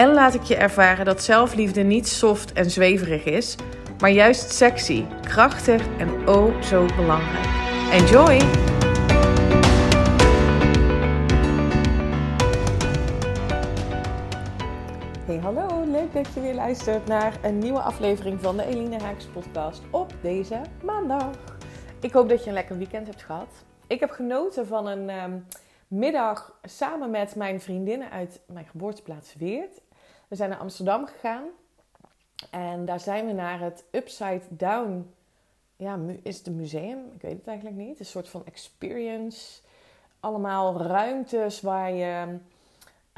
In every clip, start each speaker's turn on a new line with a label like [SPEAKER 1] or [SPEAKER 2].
[SPEAKER 1] en laat ik je ervaren dat zelfliefde niet soft en zweverig is, maar juist sexy, krachtig en oh zo belangrijk. Enjoy! Hey hallo, leuk dat je weer luistert naar een nieuwe aflevering van de Eline Haaks podcast op deze maandag. Ik hoop dat je een lekker weekend hebt gehad. Ik heb genoten van een ehm, middag samen met mijn vriendinnen uit mijn geboorteplaats Weert. We zijn naar Amsterdam gegaan. En daar zijn we naar het Upside Down. Ja, is het een museum? Ik weet het eigenlijk niet. Een soort van experience. Allemaal ruimtes waar je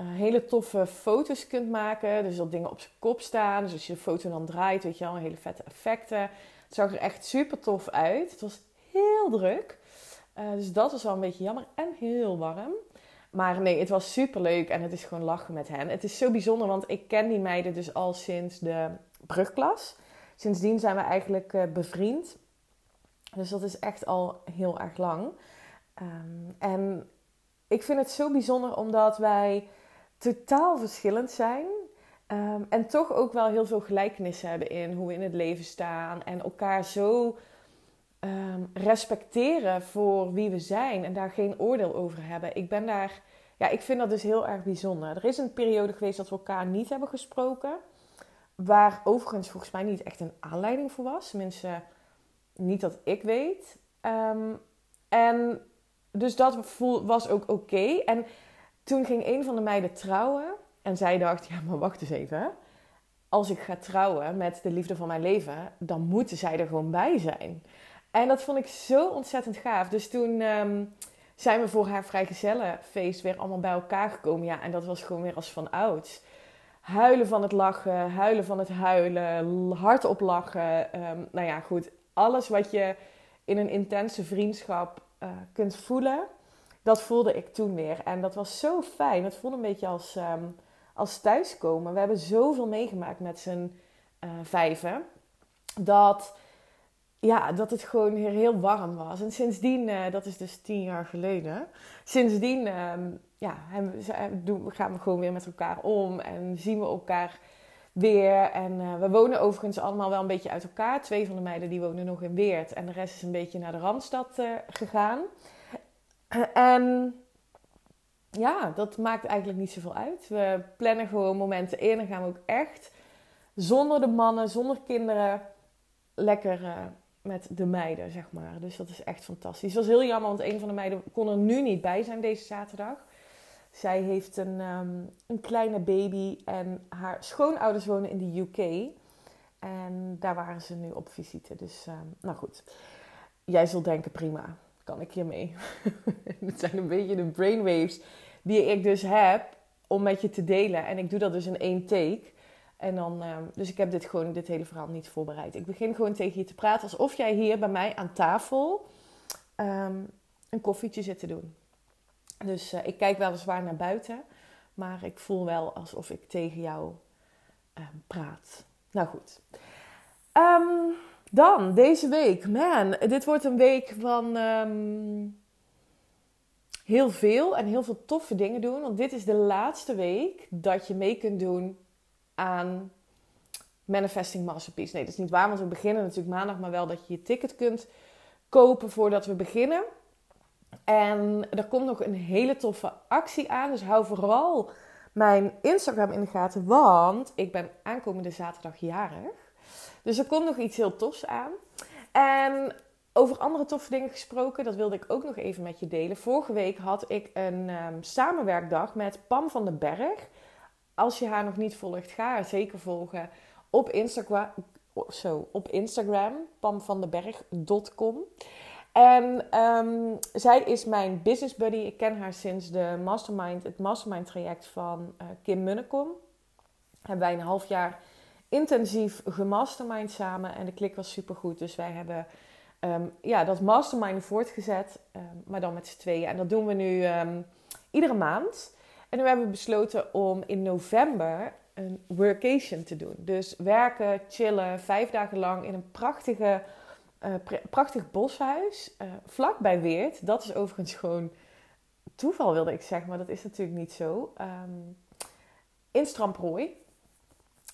[SPEAKER 1] uh, hele toffe foto's kunt maken. Dus dat dingen op zijn kop staan. Dus als je de foto dan draait, weet je wel, hele vette effecten. Het zag er echt super tof uit. Het was heel druk. Uh, dus dat was wel een beetje jammer en heel warm. Maar nee, het was super leuk en het is gewoon lachen met hen. Het is zo bijzonder, want ik ken die meiden dus al sinds de brugklas. Sindsdien zijn we eigenlijk uh, bevriend. Dus dat is echt al heel erg lang. Um, en ik vind het zo bijzonder omdat wij totaal verschillend zijn. Um, en toch ook wel heel veel gelijkenissen hebben in hoe we in het leven staan. En elkaar zo um, respecteren voor wie we zijn en daar geen oordeel over hebben. Ik ben daar, ja, ik vind dat dus heel erg bijzonder. Er is een periode geweest dat we elkaar niet hebben gesproken, waar overigens volgens mij niet echt een aanleiding voor was. Mensen, niet dat ik weet. Um, en dus dat was ook oké. En toen ging een van de meiden trouwen en zij dacht, ja, maar wacht eens even. Als ik ga trouwen met de liefde van mijn leven, dan moeten zij er gewoon bij zijn. En dat vond ik zo ontzettend gaaf. Dus toen um, zijn we voor haar vrijgezellenfeest weer allemaal bij elkaar gekomen. Ja, en dat was gewoon weer als van ouds. Huilen van het lachen, huilen van het huilen, hardop lachen. Um, nou ja, goed. Alles wat je in een intense vriendschap uh, kunt voelen, dat voelde ik toen weer. En dat was zo fijn. Het voelde een beetje als, um, als thuiskomen. We hebben zoveel meegemaakt met z'n uh, vijven. Dat ja, dat het gewoon weer heel warm was. En sindsdien, uh, dat is dus tien jaar geleden, sindsdien uh, ja, gaan we gewoon weer met elkaar om en zien we elkaar weer. En uh, we wonen overigens allemaal wel een beetje uit elkaar. Twee van de meiden die wonen nog in Weert en de rest is een beetje naar de Randstad gegaan. En ja, dat maakt eigenlijk niet zoveel uit. We plannen gewoon momenten in en gaan we ook echt zonder de mannen, zonder kinderen lekker met de meiden, zeg maar. Dus dat is echt fantastisch. Het was heel jammer, want een van de meiden kon er nu niet bij zijn deze zaterdag. Zij heeft een, um, een kleine baby en haar schoonouders wonen in de UK. En daar waren ze nu op visite. Dus, um, nou goed. Jij zult denken, prima, kan ik hiermee? Het zijn een beetje de brainwaves die ik dus heb om met je te delen. En ik doe dat dus in één take. En dan, uh, dus ik heb dit gewoon, dit hele verhaal niet voorbereid. Ik begin gewoon tegen je te praten alsof jij hier bij mij aan tafel um, een koffietje zit te doen. Dus uh, ik kijk weliswaar naar buiten, maar ik voel wel alsof ik tegen jou um, praat. Nou goed. Dan, deze week. Man, dit wordt een week van heel veel en heel veel toffe dingen doen. Want dit is de laatste week dat je mee kunt doen aan Manifesting Masterpiece. Nee, dat is niet waar, want we beginnen natuurlijk maandag, maar wel dat je je ticket kunt kopen voordat we beginnen. En er komt nog een hele toffe actie aan, dus hou vooral mijn Instagram in de gaten, want ik ben aankomende zaterdag jarig. Dus er komt nog iets heel tofs aan. En over andere toffe dingen gesproken, dat wilde ik ook nog even met je delen. Vorige week had ik een um, samenwerkdag met Pam van den Berg als je haar nog niet volgt, ga haar zeker volgen op Instagram. Zo, op Instagram. En um, zij is mijn business buddy. Ik ken haar sinds de mastermind, het mastermind traject van uh, Kim Munnekom. Hebben wij een half jaar intensief gemastermind samen en de klik was supergoed. Dus wij hebben ehm, ja, dat mastermind voortgezet, um, maar dan met z'n tweeën. En dat doen we nu iedere maand. En nu hebben we besloten om in november een workation te doen. Dus werken, chillen, vijf dagen lang in een prachtige, uh, prachtig boshuis. Uh, Weert. Dat is overigens gewoon toeval, wilde ik zeggen, maar dat is natuurlijk niet zo. Um, in Stramprooi.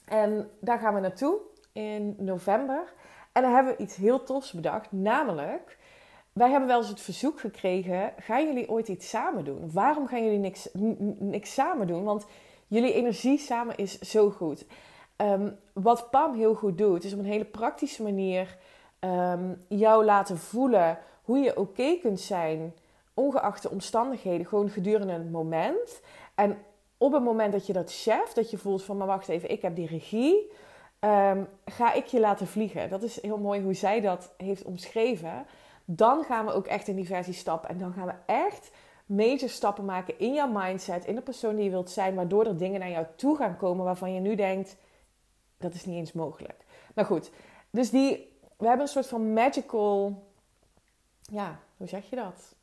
[SPEAKER 1] En daar gaan we naartoe in november. En dan hebben we iets heel tofs bedacht. Namelijk, wij hebben wel eens het verzoek gekregen: gaan jullie ooit iets samen doen? Waarom gaan jullie niks, niks samen doen? Want jullie energie samen is zo goed. Um, wat Pam heel goed doet, is op een hele praktische manier um, jou laten voelen hoe je oké kunt zijn, ongeacht de omstandigheden, gewoon gedurende het moment. En op het moment dat je dat chef, dat je voelt van, maar wacht even, ik heb die regie, um, ga ik je laten vliegen. Dat is heel mooi hoe zij dat heeft omschreven. Dan gaan we ook echt in die versie stappen en dan gaan we echt major stappen maken in jouw mindset, in de persoon die je wilt zijn, waardoor er dingen naar jou toe gaan komen waarvan je nu denkt, dat is niet eens mogelijk. Nou goed, dus die, we hebben een soort van magical, ja, hoe zeg je dat?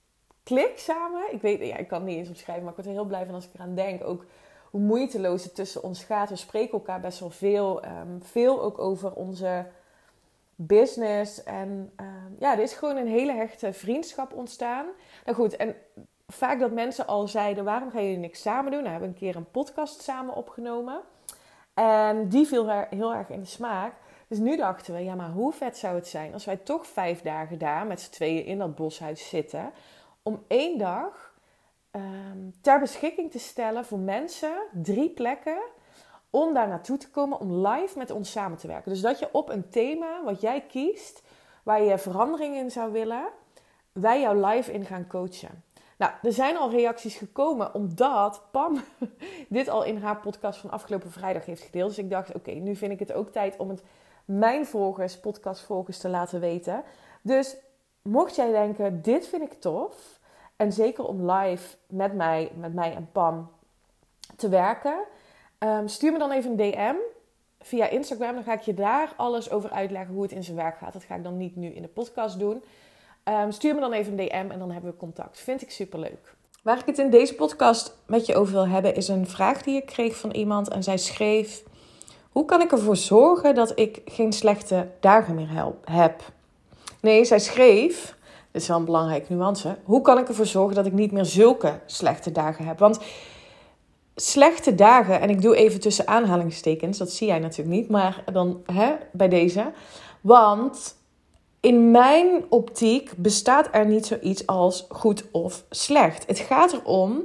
[SPEAKER 1] Klik samen. Ik weet, ja, ik kan niet eens omschrijven, maar ik word er heel blij van als ik eraan denk. Ook hoe moeiteloos het tussen ons gaat. We spreken elkaar best wel veel. Um, veel ook over onze business. En um, ja, er is gewoon een hele hechte vriendschap ontstaan. Nou goed, en vaak dat mensen al zeiden: waarom gaan jullie niks samen doen? Nou, we hebben een keer een podcast samen opgenomen. En die viel heel erg in de smaak. Dus nu dachten we, ja, maar hoe vet zou het zijn als wij toch vijf dagen daar met z'n tweeën in dat boshuis zitten. Om één dag um, ter beschikking te stellen voor mensen, drie plekken, om daar naartoe te komen, om live met ons samen te werken. Dus dat je op een thema wat jij kiest, waar je verandering in zou willen, wij jou live in gaan coachen. Nou, er zijn al reacties gekomen omdat Pam dit al in haar podcast van afgelopen vrijdag heeft gedeeld. Dus ik dacht, oké, nu vind ik het ook tijd om het mijn volgers, podcastvolgers te laten weten. Dus mocht jij denken, dit vind ik tof. En zeker om live met mij, met mij en Pam te werken. Um, stuur me dan even een DM via Instagram. Dan ga ik je daar alles over uitleggen hoe het in zijn werk gaat. Dat ga ik dan niet nu in de podcast doen. Um, stuur me dan even een DM en dan hebben we contact. Vind ik super leuk. Waar ik het in deze podcast met je over wil hebben, is een vraag die ik kreeg van iemand. En zij schreef: Hoe kan ik ervoor zorgen dat ik geen slechte dagen meer heb? Nee, zij schreef. Dit is wel een belangrijke nuance. Hoe kan ik ervoor zorgen dat ik niet meer zulke slechte dagen heb? Want slechte dagen, en ik doe even tussen aanhalingstekens, dat zie jij natuurlijk niet, maar dan hè, bij deze. Want in mijn optiek bestaat er niet zoiets als goed of slecht. Het gaat erom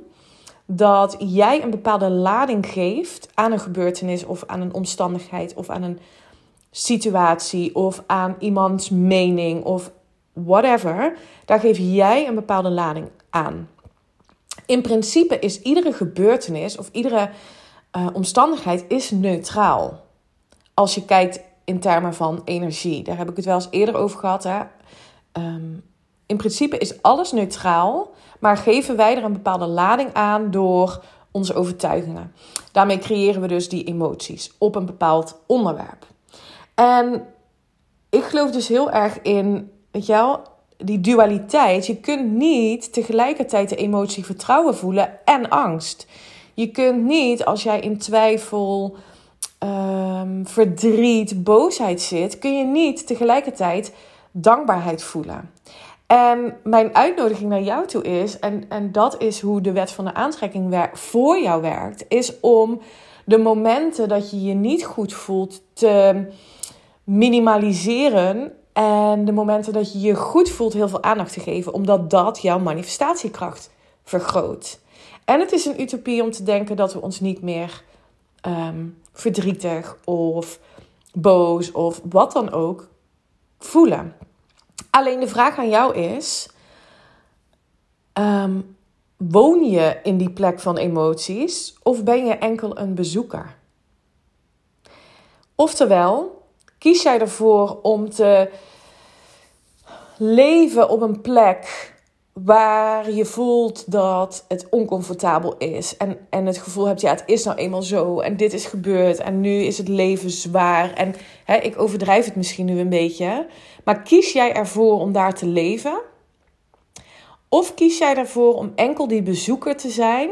[SPEAKER 1] dat jij een bepaalde lading geeft aan een gebeurtenis of aan een omstandigheid of aan een situatie of aan iemands mening of whatever. Daar geef jij een bepaalde lading aan. In principe is iedere gebeurtenis of iedere uh, omstandigheid is neutraal. Als je kijkt in termen van energie. Daar heb ik het wel eens eerder over gehad. Hè? Ehm, in principe is alles neutraal, maar geven wij er een bepaalde lading aan door onze overtuigingen. Daarmee creëren we dus die emoties op een bepaald onderwerp. En ik geloof dus heel erg in, weet je wel, die dualiteit. Je kunt niet tegelijkertijd de emotie vertrouwen voelen en angst. Je kunt niet als jij in twijfel, um, verdriet, boosheid zit, kun je niet tegelijkertijd dankbaarheid voelen. En mijn uitnodiging naar jou toe is, en, en dat is hoe de wet van de aantrekking voor jou werkt, is om de momenten dat je je niet goed voelt te minimaliseren. En de momenten dat je je goed voelt heel veel aandacht te geven, omdat dat jouw manifestatiekracht vergroot. En het is een utopie om te denken dat we ons niet meer ehm, verdrietig of boos of wat dan ook voelen. Alleen de vraag aan jou is: ehm, woon je in die plek van emoties of ben je enkel een bezoeker? Oftewel, kies jij ervoor om te leven op een plek waar je voelt dat het oncomfortabel is. En, en het gevoel hebt, ja, het is nou eenmaal zo. En dit is gebeurd. En nu is het leven zwaar. En hè, ik overdrijf het misschien nu een beetje. Maar kies jij ervoor om daar te leven? Of kies jij ervoor om enkel die bezoeker te zijn,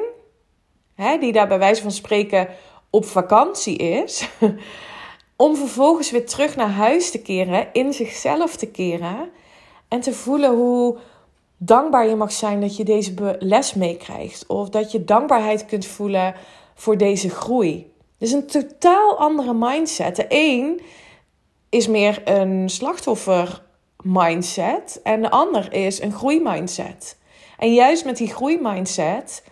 [SPEAKER 1] hè, die daar bij wijze van spreken op vakantie is, om vervolgens weer terug naar huis te keren, in zichzelf te keren en te voelen hoe dankbaar je mag zijn dat je deze les meekrijgt, of dat je dankbaarheid kunt voelen voor deze groei. Dus een totaal andere mindset. De een is meer een slachtoffer mindset en de ander is een groeimindset. En juist met die groeimindset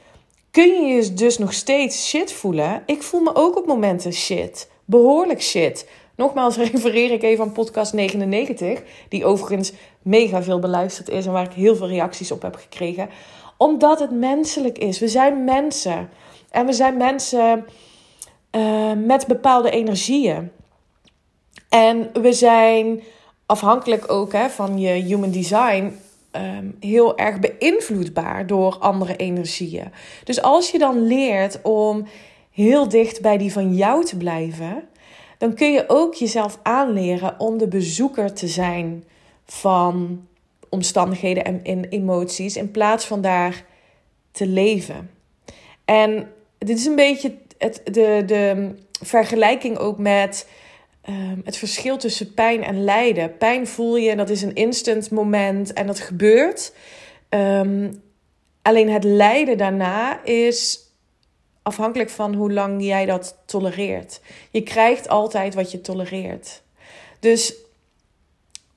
[SPEAKER 1] kun je je dus nog steeds shit voelen. Ik voel me ook op momenten shit. Behoorlijk shit. Nogmaals refereer ik even aan podcast 99, die overigens mega veel beluisterd is en waar ik heel veel reacties op heb gekregen. Omdat het menselijk is. We zijn mensen. En we zijn mensen uh, met bepaalde energieën. En we zijn afhankelijk ook hè, van je human design um, heel erg beïnvloedbaar door andere energieën. Dus als je dan leert om heel dicht bij die van jou te blijven, dan kun je ook jezelf aanleren om de bezoeker te zijn van omstandigheden en emoties in plaats van daar te leven. En dit is een beetje het, de, de vergelijking ook met Ehm, het verschil tussen pijn en lijden. Pijn voel je, dat is een instant moment en dat gebeurt. Ehm, alleen het lijden daarna is afhankelijk van hoe lang jij dat tolereert. Je krijgt altijd wat je tolereert. Dus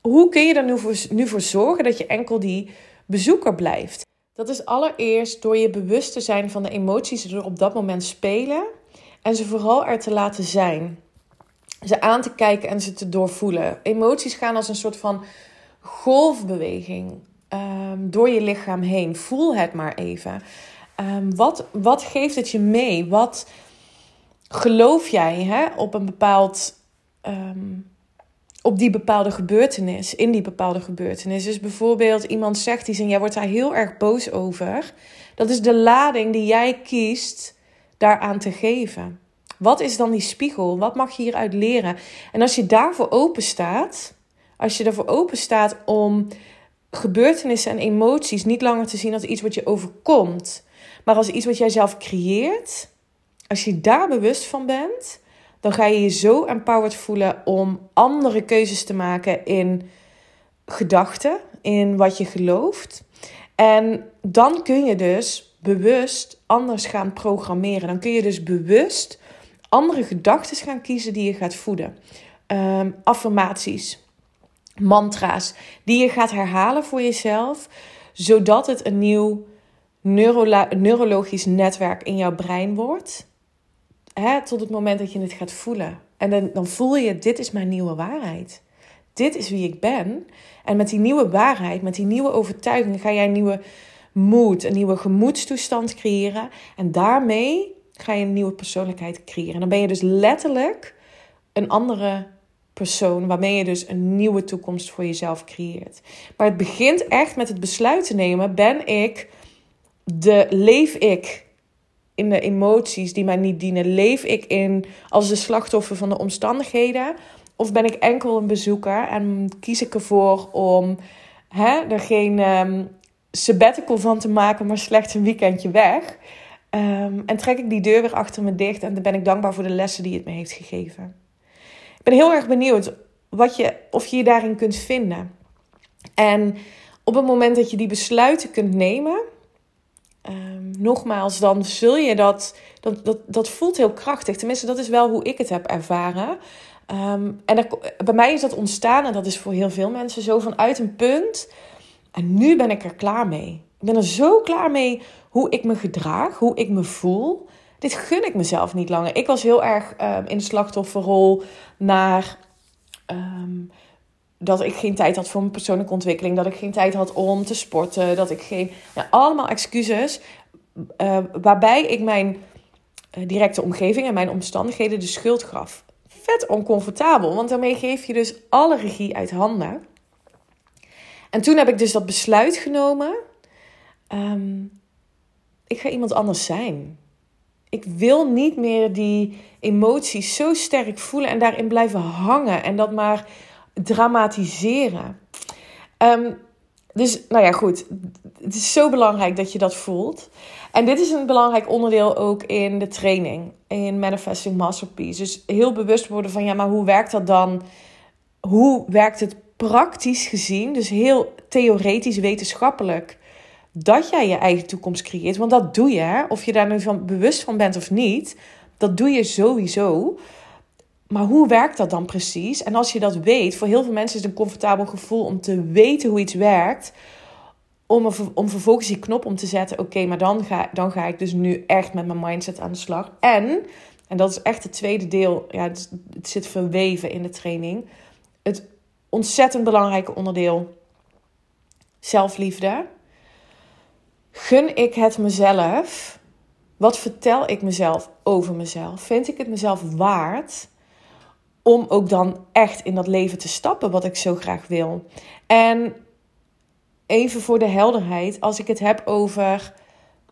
[SPEAKER 1] hoe kun je er nu voor, nu voor zorgen dat je enkel die bezoeker blijft? Dat is allereerst door je bewust te zijn van de emoties die er op dat moment spelen en ze vooral er te laten zijn ze aan te kijken en ze te doorvoelen. Emoties gaan als een soort van golfbeweging ehm, door je lichaam heen. Voel het maar even. Um, wat, wat geeft het je mee? Wat geloof jij hè, op een bepaald. Ehm, op die bepaalde gebeurtenis, in die bepaalde gebeurtenis. Dus bijvoorbeeld iemand zegt iets en jij wordt daar heel erg boos over. Dat is de lading die jij kiest daaraan te geven. Wat is dan die spiegel? Wat mag je hieruit leren? En als je daarvoor open staat, als je ervoor open staat om gebeurtenissen en emoties niet langer te zien als iets wat je overkomt, maar als iets wat jij zelf creëert, als je daar bewust van bent, dan ga je je zo empowered voelen om andere keuzes te maken in gedachten, in wat je gelooft. En dan kun je dus bewust anders gaan programmeren. Dan kun je dus bewust andere gedachten gaan kiezen die je gaat voeden. Um, affirmaties, mantra's die je gaat herhalen voor jezelf, zodat het een nieuw neurologisch netwerk in jouw brein wordt. Hè, tot het moment dat je het gaat voelen. En dan, dan voel je, dit is mijn nieuwe waarheid. Dit is wie ik ben. En met die nieuwe waarheid, met die nieuwe overtuiging, ga jij een nieuwe moed, een nieuwe gemoedstoestand creëren. En daarmee ga je een nieuwe persoonlijkheid creëren. En dan ben je dus letterlijk een andere persoon waarmee je dus een nieuwe toekomst voor jezelf creëert. Maar het begint echt met het besluit te nemen: ben ik de leef ik in de emoties die mij niet dienen? Leef ik in als de slachtoffer van de omstandigheden? Of ben ik enkel een bezoeker en kies ik ervoor om hè, er geen um, sabbatical van te maken, maar slechts een weekendje weg? Ehm, en trek ik die deur weer achter me dicht en dan ben ik dankbaar voor de lessen die het me heeft gegeven. Ik ben heel erg benieuwd wat je, of je je daarin kunt vinden. En op het moment dat je die besluiten kunt nemen, um, nogmaals, dan zul je dat, dat, dat, dat voelt heel krachtig. Tenminste, dat is wel hoe ik het heb ervaren. Ehm, en bij mij is dat ontstaan, en dat is voor heel veel mensen zo, vanuit een punt. En nu ben ik er klaar mee. Ik ben er zo klaar mee hoe ik me gedraag, hoe ik me voel. Dit gun ik mezelf niet langer. Ik was heel erg um, in de slachtofferrol naar ehm, dat ik geen tijd had voor mijn persoonlijke ontwikkeling, dat ik geen tijd had om te sporten, dat ik geen. Allemaal excuses uh, waarbij ik mijn uh, directe omgeving en mijn omstandigheden de schuld gaf. Vet oncomfortabel, want daarmee geef je dus alle regie uit handen. En toen heb ik dus dat besluit genomen ehm, ik ga iemand anders zijn. Ik wil niet meer die emoties zo sterk voelen en daarin blijven hangen en dat maar dramatiseren. Um, dus nou ja, goed. Het is zo belangrijk dat je dat voelt. En dit is een belangrijk onderdeel ook in de training, in Manifesting Masterpiece. Dus heel bewust worden van ja, maar hoe werkt dat dan? Hoe werkt het praktisch gezien? Dus heel theoretisch, wetenschappelijk dat jij je eigen toekomst creëert. Want dat doe je, hè? of je daar nu van bewust van bent of niet. Dat doe je sowieso. Maar hoe werkt dat dan precies? En als je dat weet, voor heel veel mensen is het een comfortabel gevoel om te weten hoe iets werkt. Om, om vervolgens die knop om te zetten. Oké, maar dan ga, dan ga ik dus nu echt met mijn mindset aan de slag. En, en dat is echt het tweede deel. Ja, het, het zit verweven in de training. Het ontzettend belangrijke onderdeel. Zelfliefde Gun ik het mezelf? Wat vertel ik mezelf over mezelf? Vind ik het mezelf waard om ook dan echt in dat leven te stappen wat ik zo graag wil? En even voor de helderheid, als ik het heb over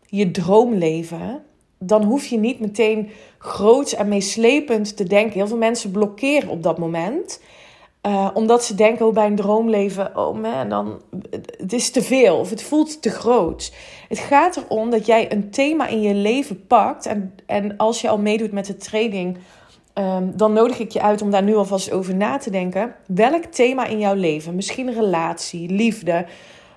[SPEAKER 1] je droomleven, dan hoef je niet meteen groots en meeslepend te denken. Heel veel mensen blokkeren op dat moment. Uh, omdat ze denken oh, bij een droomleven, oh man, dan, het is te veel of het voelt te groot. Het gaat erom dat jij een thema in je leven pakt. En, en als je al meedoet met de training, um, dan nodig ik je uit om daar nu alvast over na te denken. Welk thema in jouw leven, misschien relatie, liefde,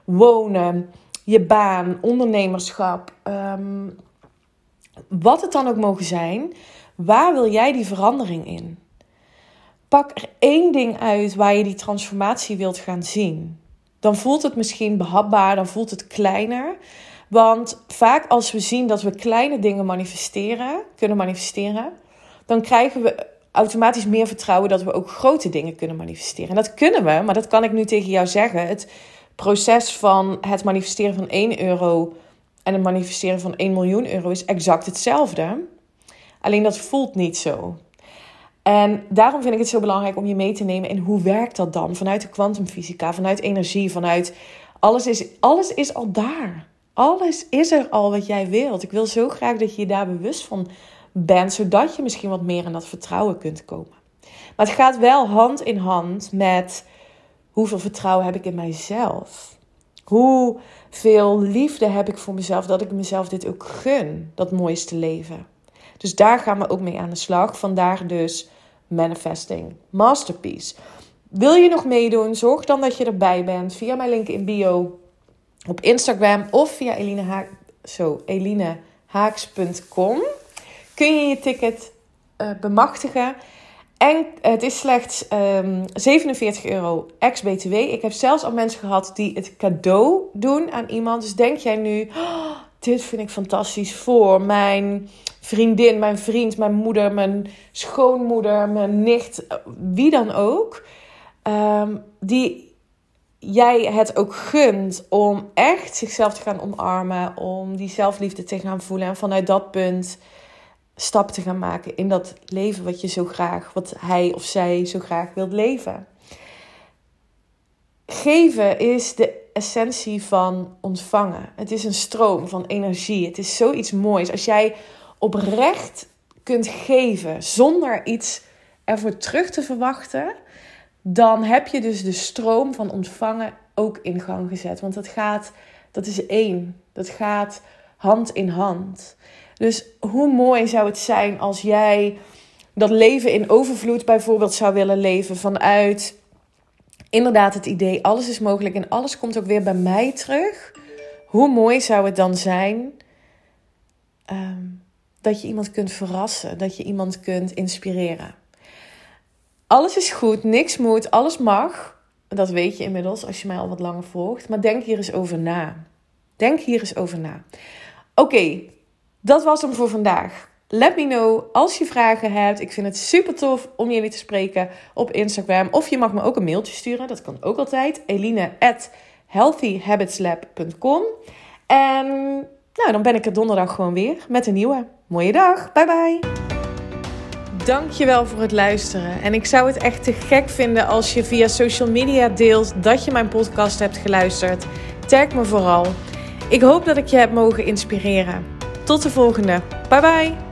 [SPEAKER 1] wonen, je baan, ondernemerschap, um, wat het dan ook mogen zijn, waar wil jij die verandering in? pak er één ding uit waar je die transformatie wilt gaan zien. Dan voelt het misschien behapbaar, dan voelt het kleiner. Want vaak als we zien dat we kleine dingen manifesteren, kunnen manifesteren, dan krijgen we automatisch meer vertrouwen dat we ook grote dingen kunnen manifesteren. En dat kunnen we, maar dat kan ik nu tegen jou zeggen. Het proces van het manifesteren van 1 euro en het manifesteren van 1 miljoen euro is exact hetzelfde. Alleen dat voelt niet zo. En daarom vind ik het zo belangrijk om je mee te nemen in hoe werkt dat dan? Vanuit de kwantumfysica, vanuit energie, vanuit alles is, alles is al daar. Alles is er al wat jij wilt. Ik wil zo graag dat je je daar bewust van bent, zodat je misschien wat meer in dat vertrouwen kunt komen. Maar het gaat wel hand in hand met hoeveel vertrouwen heb ik in mijzelf? Hoeveel liefde heb ik voor mezelf dat ik mezelf dit ook gun, dat mooiste leven? Dus daar gaan we ook mee aan de slag. Vandaar dus Manifesting Masterpiece. Wil je nog meedoen? Zorg dan dat je erbij bent via mijn link in bio op Instagram of via Eline Haak, zo, elinehaaks.com. Kun je je ticket uh, bemachtigen. En het is slechts um, ehm, 47 euro ex-BTW. Ik heb zelfs al mensen gehad die het cadeau doen aan iemand. Dus denk jij nu, oh, dit vind ik fantastisch voor mijn vriendin, mijn vriend, mijn moeder, mijn schoonmoeder, mijn nicht, wie dan ook. Ehm, die jij het ook gunt om echt zichzelf te gaan omarmen, om die zelfliefde te gaan voelen en vanuit dat punt stap te gaan maken in dat leven wat je zo graag, wat hij of zij zo graag wilt leven. Geven is de essentie van ontvangen. Het is een stroom van energie. Het is zoiets moois. Als jij oprecht kunt geven zonder iets ervoor terug te verwachten, dan heb je dus de stroom van ontvangen ook in gang gezet. Want dat gaat, dat is één. Dat gaat hand in hand. Dus hoe mooi zou het zijn als jij dat leven in overvloed bijvoorbeeld zou willen leven vanuit inderdaad het idee alles is mogelijk en alles komt ook weer bij mij terug. Hoe mooi zou het dan zijn ehm, dat je iemand kunt verrassen, dat je iemand kunt inspireren. Alles is goed, niks moet, alles mag. Dat weet je inmiddels als je mij al wat langer volgt. Maar denk hier eens over na. Denk hier eens over na. Oké, dat was hem voor vandaag. Let me know als je vragen hebt. Ik vind het super tof om jullie te spreken op Instagram. Of je mag me ook een mailtje sturen. Dat kan ook altijd. Eline at healthyhabitslab.com En nou, dan ben ik er donderdag gewoon weer met een nieuwe. Mooie dag. Bye bye. Dankjewel voor het luisteren. En ik zou het echt te gek vinden als je via social media deelt dat je mijn podcast hebt geluisterd. Tag me vooral. Ik hoop dat ik je heb mogen inspireren. Tot de volgende. Bye bye.